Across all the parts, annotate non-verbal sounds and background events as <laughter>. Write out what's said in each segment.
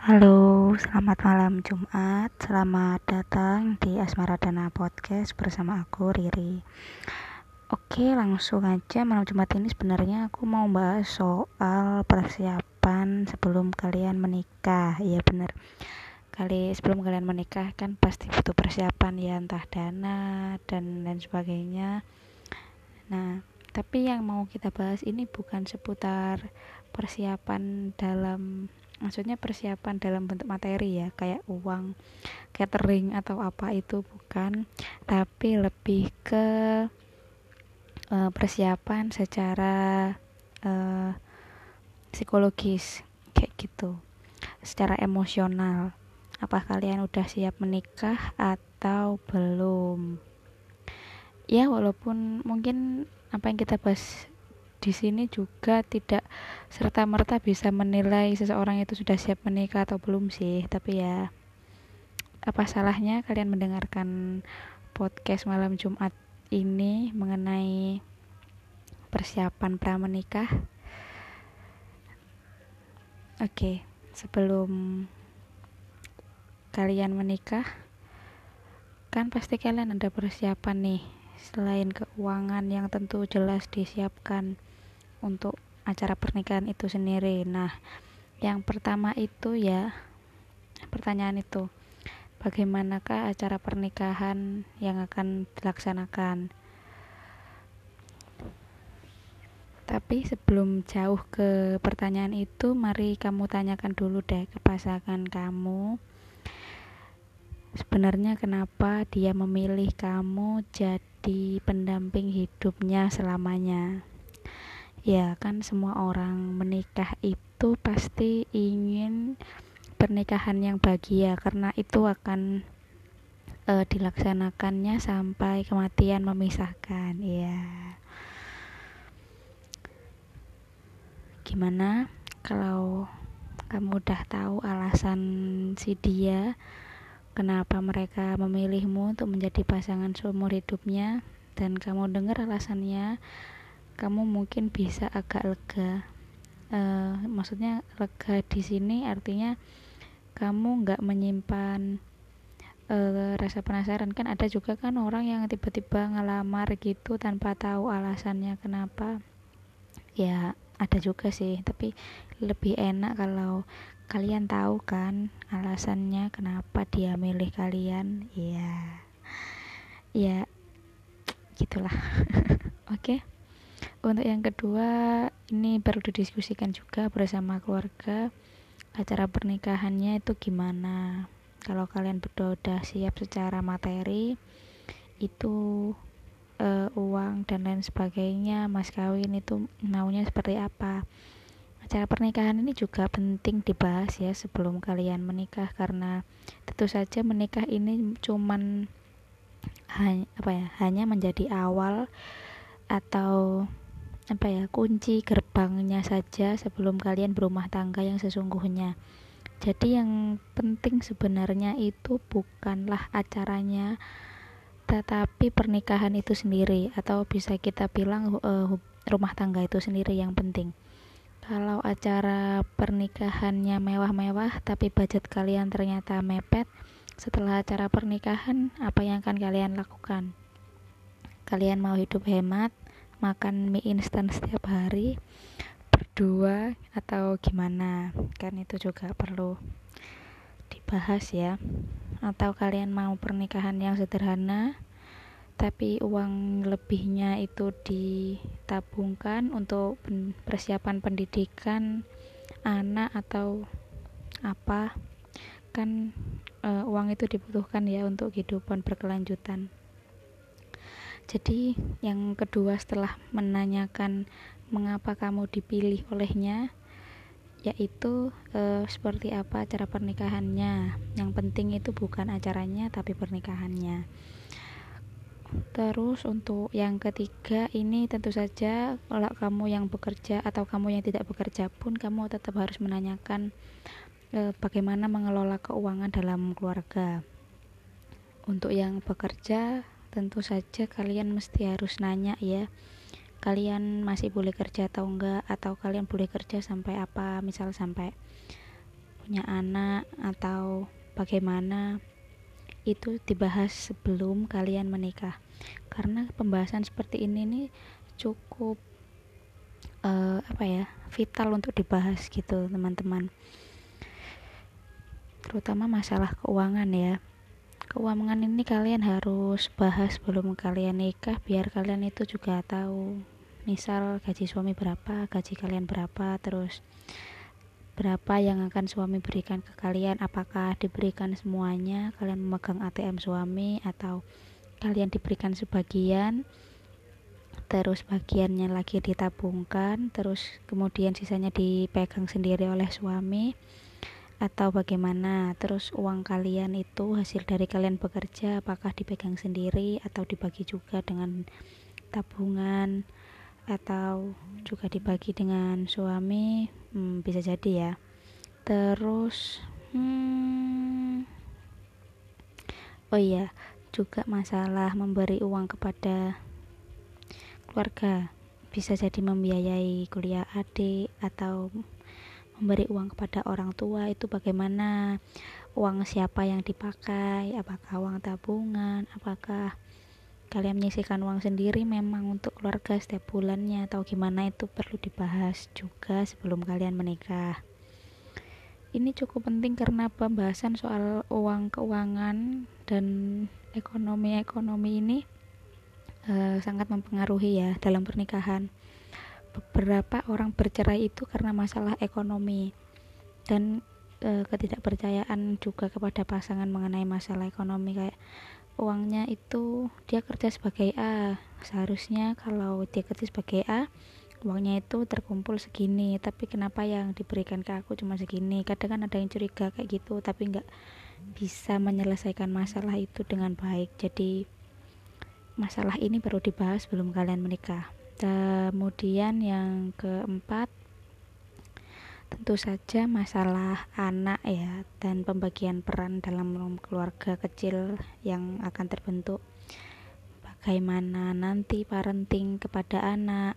Halo, selamat malam Jumat. Selamat datang di Asmara Dana Podcast bersama aku Riri. Oke, langsung aja malam Jumat ini sebenarnya aku mau bahas soal persiapan sebelum kalian menikah. Iya bener. Kali sebelum kalian menikah kan pasti butuh persiapan ya entah dana dan lain sebagainya. Nah, tapi yang mau kita bahas ini bukan seputar persiapan dalam maksudnya persiapan dalam bentuk materi ya kayak uang catering atau apa itu bukan. Tapi lebih ke uh, persiapan secara uh, psikologis kayak gitu. Secara emosional. Apa kalian udah siap menikah atau belum? Ya walaupun mungkin apa yang kita bahas di sini juga tidak serta merta bisa menilai seseorang itu sudah siap menikah atau belum sih tapi ya apa salahnya kalian mendengarkan podcast malam Jumat ini mengenai persiapan pra menikah oke sebelum kalian menikah kan pasti kalian ada persiapan nih selain keuangan yang tentu jelas disiapkan untuk acara pernikahan itu sendiri. Nah, yang pertama itu ya pertanyaan itu bagaimanakah acara pernikahan yang akan dilaksanakan? Tapi sebelum jauh ke pertanyaan itu, mari kamu tanyakan dulu deh ke pasangan kamu. Sebenarnya kenapa dia memilih kamu jadi pendamping hidupnya selamanya? Ya kan semua orang menikah itu pasti ingin pernikahan yang bahagia karena itu akan e, dilaksanakannya sampai kematian memisahkan ya gimana kalau kamu udah tahu alasan si dia kenapa mereka memilihmu untuk menjadi pasangan seumur hidupnya dan kamu dengar alasannya kamu mungkin bisa agak lega. Uh, maksudnya lega di sini artinya kamu nggak menyimpan uh, rasa penasaran. Kan ada juga kan orang yang tiba-tiba ngelamar gitu tanpa tahu alasannya kenapa. Ya ada juga sih tapi lebih enak kalau kalian tahu kan alasannya kenapa dia milih kalian. Ya ya gitulah. <laughs> Oke? okay? Untuk yang kedua ini baru didiskusikan juga bersama keluarga acara pernikahannya itu gimana? Kalau kalian berdua udah siap secara materi itu uh, uang dan lain sebagainya mas kawin itu maunya seperti apa? Acara pernikahan ini juga penting dibahas ya sebelum kalian menikah karena tentu saja menikah ini cuman hanya apa ya hanya menjadi awal atau apa ya kunci gerbangnya saja sebelum kalian berumah tangga yang sesungguhnya. Jadi yang penting sebenarnya itu bukanlah acaranya tetapi pernikahan itu sendiri. Atau bisa kita bilang uh, rumah tangga itu sendiri yang penting. Kalau acara pernikahannya mewah-mewah tapi budget kalian ternyata mepet setelah acara pernikahan apa yang akan kalian lakukan? Kalian mau hidup hemat makan mie instan setiap hari berdua atau gimana? Kan itu juga perlu dibahas ya. Atau kalian mau pernikahan yang sederhana tapi uang lebihnya itu ditabungkan untuk persiapan pendidikan anak atau apa? Kan e, uang itu dibutuhkan ya untuk kehidupan berkelanjutan jadi yang kedua setelah menanyakan mengapa kamu dipilih olehnya yaitu e, seperti apa cara pernikahannya. Yang penting itu bukan acaranya tapi pernikahannya. Terus untuk yang ketiga ini tentu saja kalau kamu yang bekerja atau kamu yang tidak bekerja pun kamu tetap harus menanyakan e, bagaimana mengelola keuangan dalam keluarga. Untuk yang bekerja tentu saja kalian mesti harus nanya ya kalian masih boleh kerja atau enggak atau kalian boleh kerja sampai apa misal sampai punya anak atau bagaimana itu dibahas sebelum kalian menikah. Karena pembahasan seperti ini nih cukup uh, apa ya vital untuk dibahas gitu teman-teman. Terutama masalah keuangan ya keuangan ini kalian harus bahas sebelum kalian nikah biar kalian itu juga tahu misal gaji suami berapa gaji kalian berapa terus berapa yang akan suami berikan ke kalian apakah diberikan semuanya kalian memegang ATM suami atau kalian diberikan sebagian terus bagiannya lagi ditabungkan terus kemudian sisanya dipegang sendiri oleh suami atau bagaimana? Terus uang kalian itu hasil dari kalian bekerja apakah dipegang sendiri atau dibagi juga dengan tabungan? Atau juga dibagi dengan suami? Hmm, bisa jadi ya. Terus hmm, oh iya juga masalah memberi uang kepada keluarga. Bisa jadi membiayai kuliah adik atau memberi uang kepada orang tua itu bagaimana? Uang siapa yang dipakai? Apakah uang tabungan? Apakah kalian menyisihkan uang sendiri memang untuk keluarga setiap bulannya? Atau gimana itu perlu dibahas juga sebelum kalian menikah? Ini cukup penting karena pembahasan soal uang keuangan dan ekonomi-ekonomi ini uh, sangat mempengaruhi ya dalam pernikahan beberapa orang bercerai itu karena masalah ekonomi dan uh, ketidakpercayaan juga kepada pasangan mengenai masalah ekonomi. Kayak uangnya itu dia kerja sebagai A seharusnya kalau dia kerja sebagai A uangnya itu terkumpul segini. Tapi kenapa yang diberikan ke aku cuma segini? Kadang kan ada yang curiga kayak gitu tapi nggak bisa menyelesaikan masalah itu dengan baik. Jadi masalah ini perlu dibahas sebelum kalian menikah kemudian yang keempat tentu saja masalah anak ya dan pembagian peran dalam keluarga kecil yang akan terbentuk. Bagaimana nanti parenting kepada anak?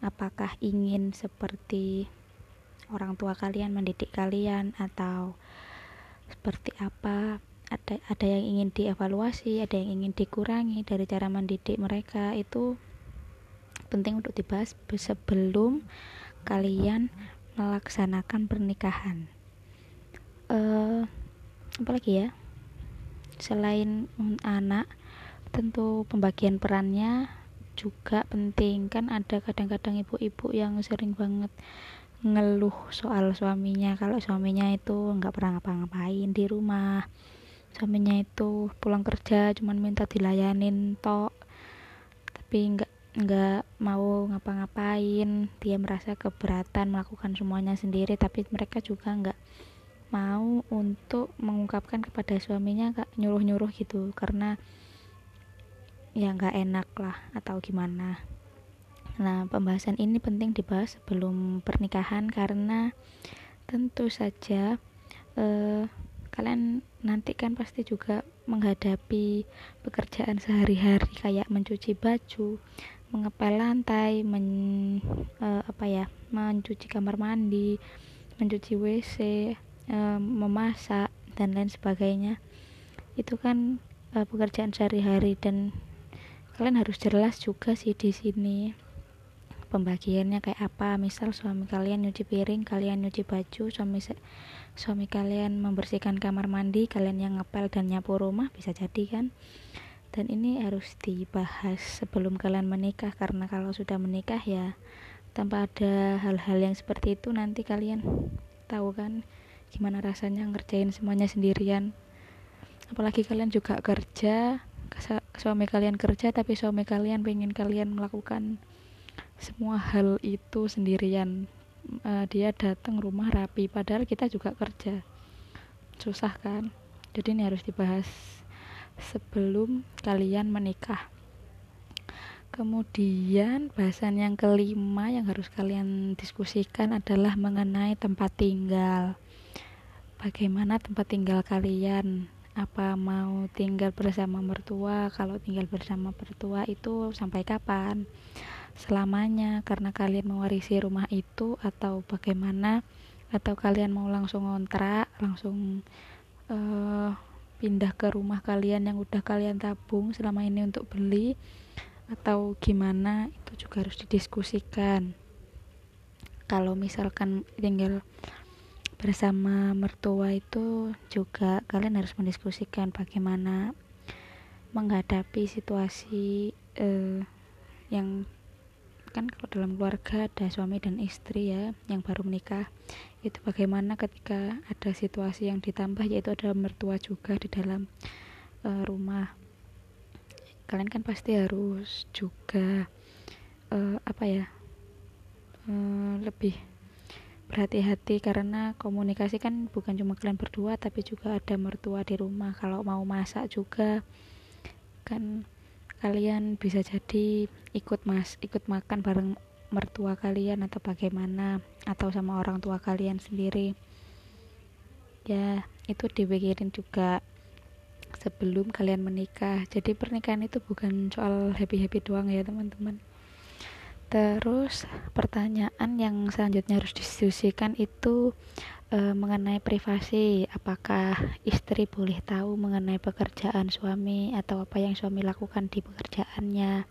Apakah ingin seperti orang tua kalian mendidik kalian atau seperti apa? Ada ada yang ingin dievaluasi ada yang ingin dikurangi dari cara mendidik mereka itu penting untuk dibahas sebelum kalian melaksanakan pernikahan. Uh, apalagi ya? Selain anak tentu pembagian perannya juga penting. Kan ada kadang-kadang ibu-ibu yang sering banget ngeluh soal suaminya. Kalau suaminya itu nggak pernah ngapa-ngapain di rumah. Suaminya itu pulang kerja cuman minta dilayanin tok. Tapi nggak nggak mau ngapa-ngapain. Dia merasa keberatan melakukan semuanya sendiri tapi mereka juga nggak mau untuk mengungkapkan kepada suaminya kak nyuruh-nyuruh gitu. Karena ya nggak enak lah atau gimana. Nah pembahasan ini penting dibahas sebelum pernikahan karena tentu saja eh, kalian nanti kan pasti juga menghadapi pekerjaan sehari-hari kayak mencuci baju mengepel lantai men uh, apa ya mencuci kamar mandi mencuci WC uh, memasak dan lain sebagainya. Itu kan uh, pekerjaan sehari-hari dan kalian harus jelas juga sih di sini pembagiannya kayak apa. Misal suami kalian nyuci piring kalian nyuci baju suami suami kalian membersihkan kamar mandi kalian yang ngepel dan nyapu rumah bisa jadi kan dan ini harus dibahas sebelum kalian menikah karena kalau sudah menikah ya tanpa ada hal-hal yang seperti itu nanti kalian tahu kan gimana rasanya ngerjain semuanya sendirian. Apalagi kalian juga kerja suami kalian kerja tapi suami kalian pengen kalian melakukan semua hal itu sendirian. Uh, dia datang rumah rapi padahal kita juga kerja. Susah kan? Jadi ini harus dibahas sebelum kalian menikah. Kemudian bahasan yang kelima yang harus kalian diskusikan adalah mengenai tempat tinggal. Bagaimana tempat tinggal kalian? Apa mau tinggal bersama mertua? Kalau tinggal bersama mertua itu sampai kapan? Selamanya karena kalian mewarisi rumah itu atau bagaimana atau kalian mau langsung ngontrak langsung uh, pindah ke rumah kalian yang udah kalian tabung selama ini untuk beli? Atau gimana? Itu juga harus didiskusikan. Kalau misalkan tinggal bersama mertua itu juga kalian harus mendiskusikan bagaimana menghadapi situasi uh, yang kan kalau dalam keluarga ada suami dan istri ya yang baru menikah itu bagaimana ketika ada situasi yang ditambah yaitu ada mertua juga di dalam uh, rumah. Kalian kan pasti harus juga uh, apa ya uh, lebih berhati-hati karena komunikasi kan bukan cuma kalian berdua tapi juga ada mertua di rumah kalau mau masak juga. Kan kalian bisa jadi ikut mas ikut makan bareng mertua kalian atau bagaimana atau sama orang tua kalian sendiri. Ya itu dipikirin juga sebelum kalian menikah. Jadi pernikahan itu bukan soal happy happy doang ya teman-teman terus pertanyaan yang selanjutnya harus diskusikan itu e, mengenai privasi. Apakah istri boleh tahu mengenai pekerjaan suami atau apa yang suami lakukan di pekerjaannya?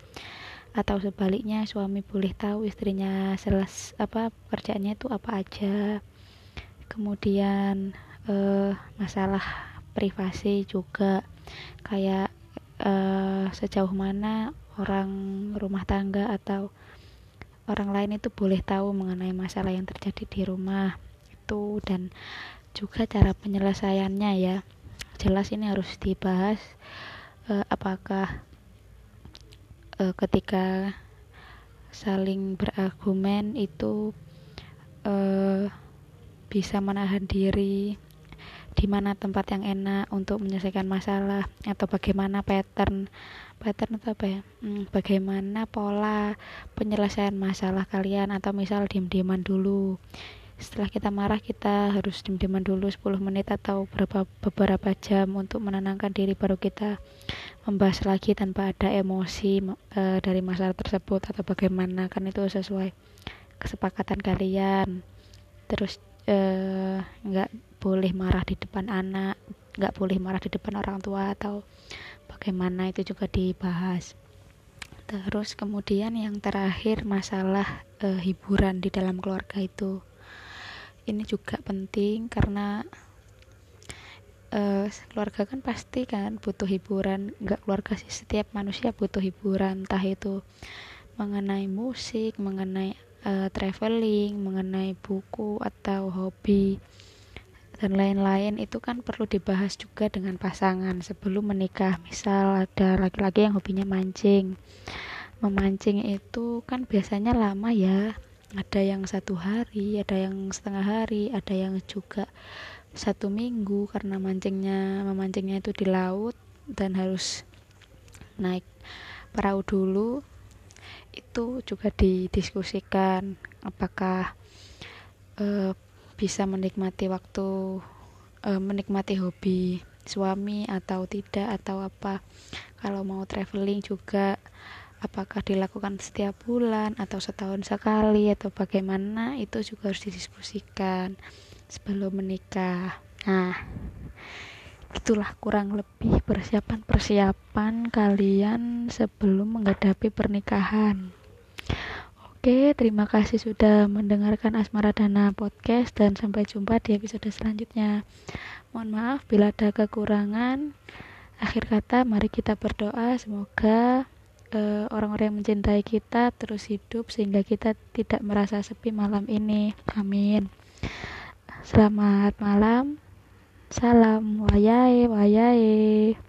Atau sebaliknya suami boleh tahu istrinya seles apa pekerjaannya itu apa aja? Kemudian e, masalah privasi juga. Kayak e, sejauh mana orang rumah tangga atau orang lain itu boleh tahu mengenai masalah yang terjadi di rumah itu dan juga cara penyelesaiannya ya. Jelas ini harus dibahas eh, apakah eh, ketika saling berargumen itu eh, bisa menahan diri di mana tempat yang enak untuk menyelesaikan masalah atau bagaimana pattern pattern atau apa ya? Hmm, bagaimana pola penyelesaian masalah kalian atau misal diem-dieman dulu. Setelah kita marah kita harus diam-diaman dulu 10 menit atau beberapa beberapa jam untuk menenangkan diri baru kita membahas lagi tanpa ada emosi e, dari masalah tersebut atau bagaimana kan itu sesuai kesepakatan kalian. Terus nggak e, boleh marah di depan anak nggak boleh marah di depan orang tua atau bagaimana itu juga dibahas. Terus kemudian yang terakhir masalah e, hiburan di dalam keluarga itu. Ini juga penting karena uh, keluarga kan pasti kan butuh hiburan. Nggak keluarga sih setiap manusia butuh hiburan. Entah itu mengenai musik mengenai uh, traveling mengenai buku atau hobi dan lain-lain itu kan perlu dibahas juga dengan pasangan. Sebelum menikah misal ada laki-laki yang hobinya mancing. Memancing itu kan biasanya lama ya. Ada yang satu hari ada yang setengah hari ada yang juga satu minggu. Karena mancingnya memancingnya itu di laut dan harus naik perahu dulu. Itu juga didiskusikan apakah e, bisa menikmati waktu e, menikmati hobi suami atau tidak atau apa. Kalau mau traveling juga apakah dilakukan setiap bulan atau setahun sekali atau bagaimana itu juga harus didiskusikan sebelum menikah. Nah itulah kurang lebih persiapan-persiapan kalian sebelum menghadapi pernikahan Oke, terima kasih sudah mendengarkan Asmara Dana Podcast dan sampai jumpa di episode selanjutnya. Mohon maaf bila ada kekurangan. Akhir kata, mari kita berdoa semoga eh, orang-orang yang mencintai kita terus hidup sehingga kita tidak merasa sepi malam ini. Amin. Selamat malam. Salam wayahe wayahe.